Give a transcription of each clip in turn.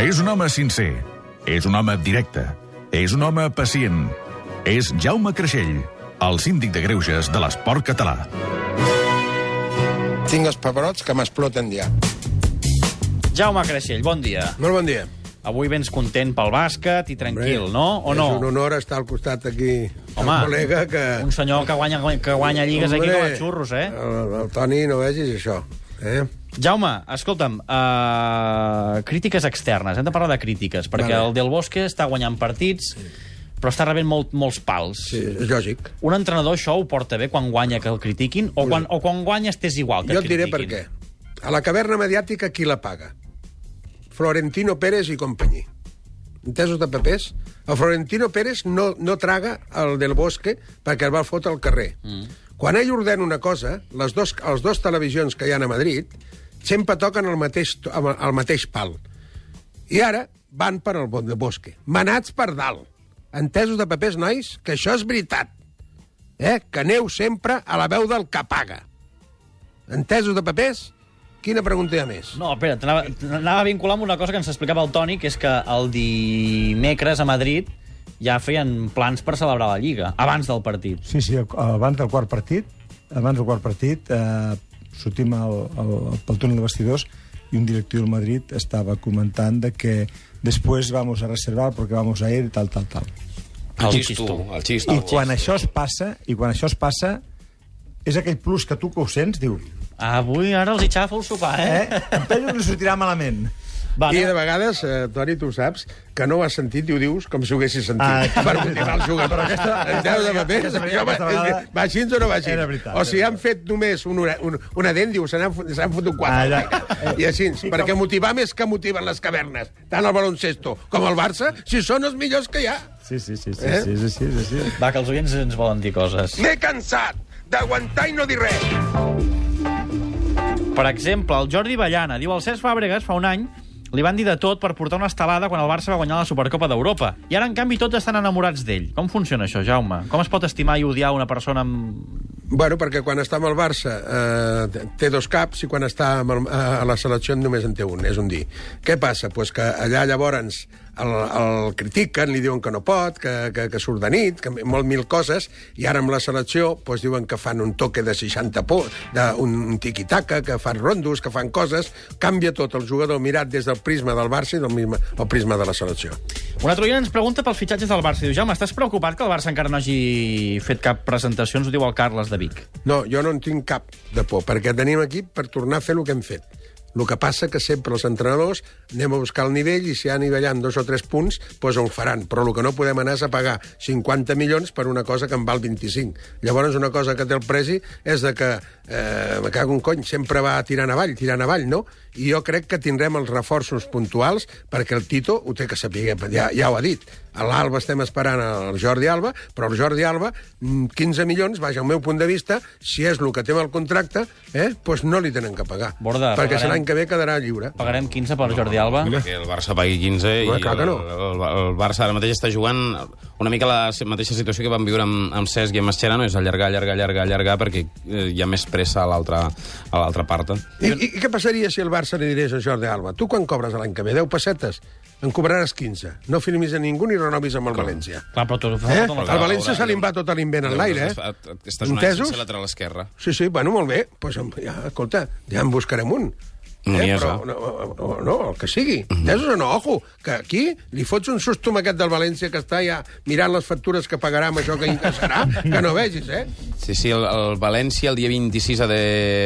És un home sincer. És un home directe. És un home pacient. És Jaume Creixell, el síndic de greuges de l'esport català. Tinc els paperots que m'exploten ja. Jaume Creixell, bon dia. Molt bon dia. Avui vens content pel bàsquet i tranquil, Hombre, no? O no? És un honor estar al costat aquí Home, un col·lega que... Un senyor que guanya, que guanya lligues aquí com a xurros, eh? El, el Toni, no vegis això. Eh? Jaume, escolta'm, uh, crítiques externes. Hem de parlar de crítiques, perquè Vale. el Del Bosque està guanyant partits, però està rebent molt, molts pals. Sí, és lògic. Un entrenador això ho porta bé quan guanya que el critiquin? O quan, o quan guanyes t'és igual que Jo et et diré per critiquin? què. A la caverna mediàtica qui la paga? Florentino Pérez i companyia. Entesos de papers? El Florentino Pérez no, no traga el del Bosque perquè el va fotre al carrer. Mm. Quan ell ordena una cosa, les dos, els dos televisions que hi ha a Madrid sempre toquen el mateix, el mateix pal. I ara van per al bon de Bosque. Manats per dalt. Entesos de papers, nois, que això és veritat. Eh? Que aneu sempre a la veu del que paga. Entesos de papers? Quina pregunta hi ha més? No, espera, t'anava a vincular amb una cosa que ens explicava el Toni, que és que el dimecres a Madrid ja feien plans per celebrar la Lliga, abans del partit. Sí, sí, abans del quart partit, abans del quart partit, eh, sortim al, al, pel túnel de vestidors i un directiu del Madrid estava comentant de que després vamos a reservar porque vamos a ir tal, tal, tal. El El xisto, el xisto. I quan això es passa, i quan això es passa, és aquell plus que tu que ho sents, diu, Avui, ara els hi xafo el sopar, eh? eh, em penso que sortirà malament. Va, I de vegades, eh, Toni, tu saps, que no ho has sentit i ho dius com si ho haguessis sentit. Ah, per motivar el jugador. Però aquesta, Enteu de paper? aquesta- aquesta vegada que va així o no va així? veritat, o si han fet només un, un, una dent, diu, se n'han fotut quatre. Ah, ja. I així, perquè motivar més que motiven les cavernes, tant el baloncesto com el Barça, si són els millors que hi ha. Sí, sí, sí, sí, Eh? sí, sí, sí, sí, sí. Va, que els oients ens volen dir coses. M'he cansat d'aguantar i no dir res. Per exemple, el Jordi Ballana diu el Cesc Fàbregas fa un any li van dir de tot per portar una estelada quan el Barça va guanyar la Supercopa d'Europa. I ara, en canvi, tots estan enamorats d'ell. Com funciona això, Jaume? Com es pot estimar i odiar una persona amb... Bueno, perquè quan està amb el Barça eh, té dos caps i quan està amb el, eh, a la selecció només en té un, és un dir. Què passa? Pues que allà llavors el, el critiquen, li diuen que no pot, que, que, que surt de nit, que molt mil coses, i ara amb la selecció pues, diuen que fan un toque de 60 por, de, un, un tiqui-taca, que fan rondos, que fan coses, canvia tot el jugador mirat des del prisma del Barça i del misma, el prisma de la selecció. Un altre ens pregunta pels fitxatges del Barça. Diu, Jaume, estàs preocupat que el Barça encara no hagi fet cap presentació? Ens ho diu el Carles de Vic. No, jo no en tinc cap de por, perquè tenim aquí per tornar a fer el que hem fet. El que passa que sempre els entrenadors anem a buscar el nivell i si ha nivellant dos o tres punts, doncs ho faran. Però el que no podem anar és a pagar 50 milions per una cosa que en val 25. Llavors, una cosa que té el presi és de que, eh, me cago un cony, sempre va tirant avall, tirant avall, no? I jo crec que tindrem els reforços puntuals perquè el Tito ho té que saber, ja, ja ho ha dit. A l'Alba estem esperant el Jordi Alba, però el Jordi Alba, mm, 15 milions, vaja, al meu punt de vista, si és el que té el contracte, eh, doncs no li tenen que pagar. Borda, perquè pagarem- l'any que ve quedarà lliure. Pagarem 15 per Jordi Alba. Que el Barça pagui 15 Home, i clar que el, no. el, el, Barça ara mateix està jugant una mica la mateixa situació que vam viure amb, amb Cesc i amb Mascherano, és allargar, allargar, allargar, allargar, perquè eh, hi ha més pressa a l'altra a l'altra part. I, I, I què passaria si el Barça li dirés a Jordi Alba tu quan cobres l'any que ve? 10 pessetes? En cobraràs 15. No firmis a ningú ni renovis amb el València. Clar, però tu... Eh? no- El València se li va tot l'invent en l'aire, eh? Estàs un any Entesos? sense lateral esquerre. Sí, sí, bueno, molt bé. Pues, ja, escolta, ja en buscarem un. No n'hi és, però, eh? no, no, no, el que sigui. Entesos o no? Ojo, que aquí li fots un susto amb aquest del València que està ja mirant les factures que pagarà amb això que incassarà, que no vegis, eh? Sí, sí, el, el València el dia 26 ha de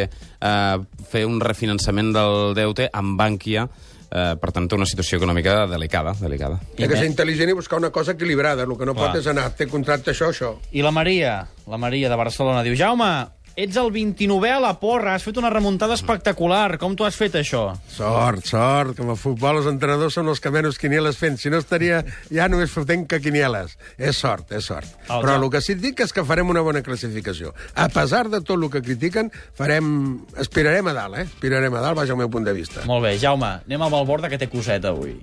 eh, fer un refinançament del deute amb Bànquia, eh, per tant, té una situació econòmica delicada, delicada. Hi ha que ser intel·ligent i buscar una cosa equilibrada. El que no Clar. pot és anar, té contracte això, això. I la Maria, la Maria de Barcelona, diu Jaume, ets el 29è a la porra, has fet una remuntada espectacular. Com t'ho has fet, això? Sort, sort, que amb el futbol els entrenadors són els que menys quinieles fent. Si no estaria ja només fotent que quinieles. És sort, és sort. El Però el que sí et dic és que farem una bona classificació. A pesar de tot el que critiquen, farem... aspirarem a dalt, eh? Aspirarem a dalt, vaja, al meu punt de vista. Molt bé, Jaume, anem al Valborda, que té coseta avui.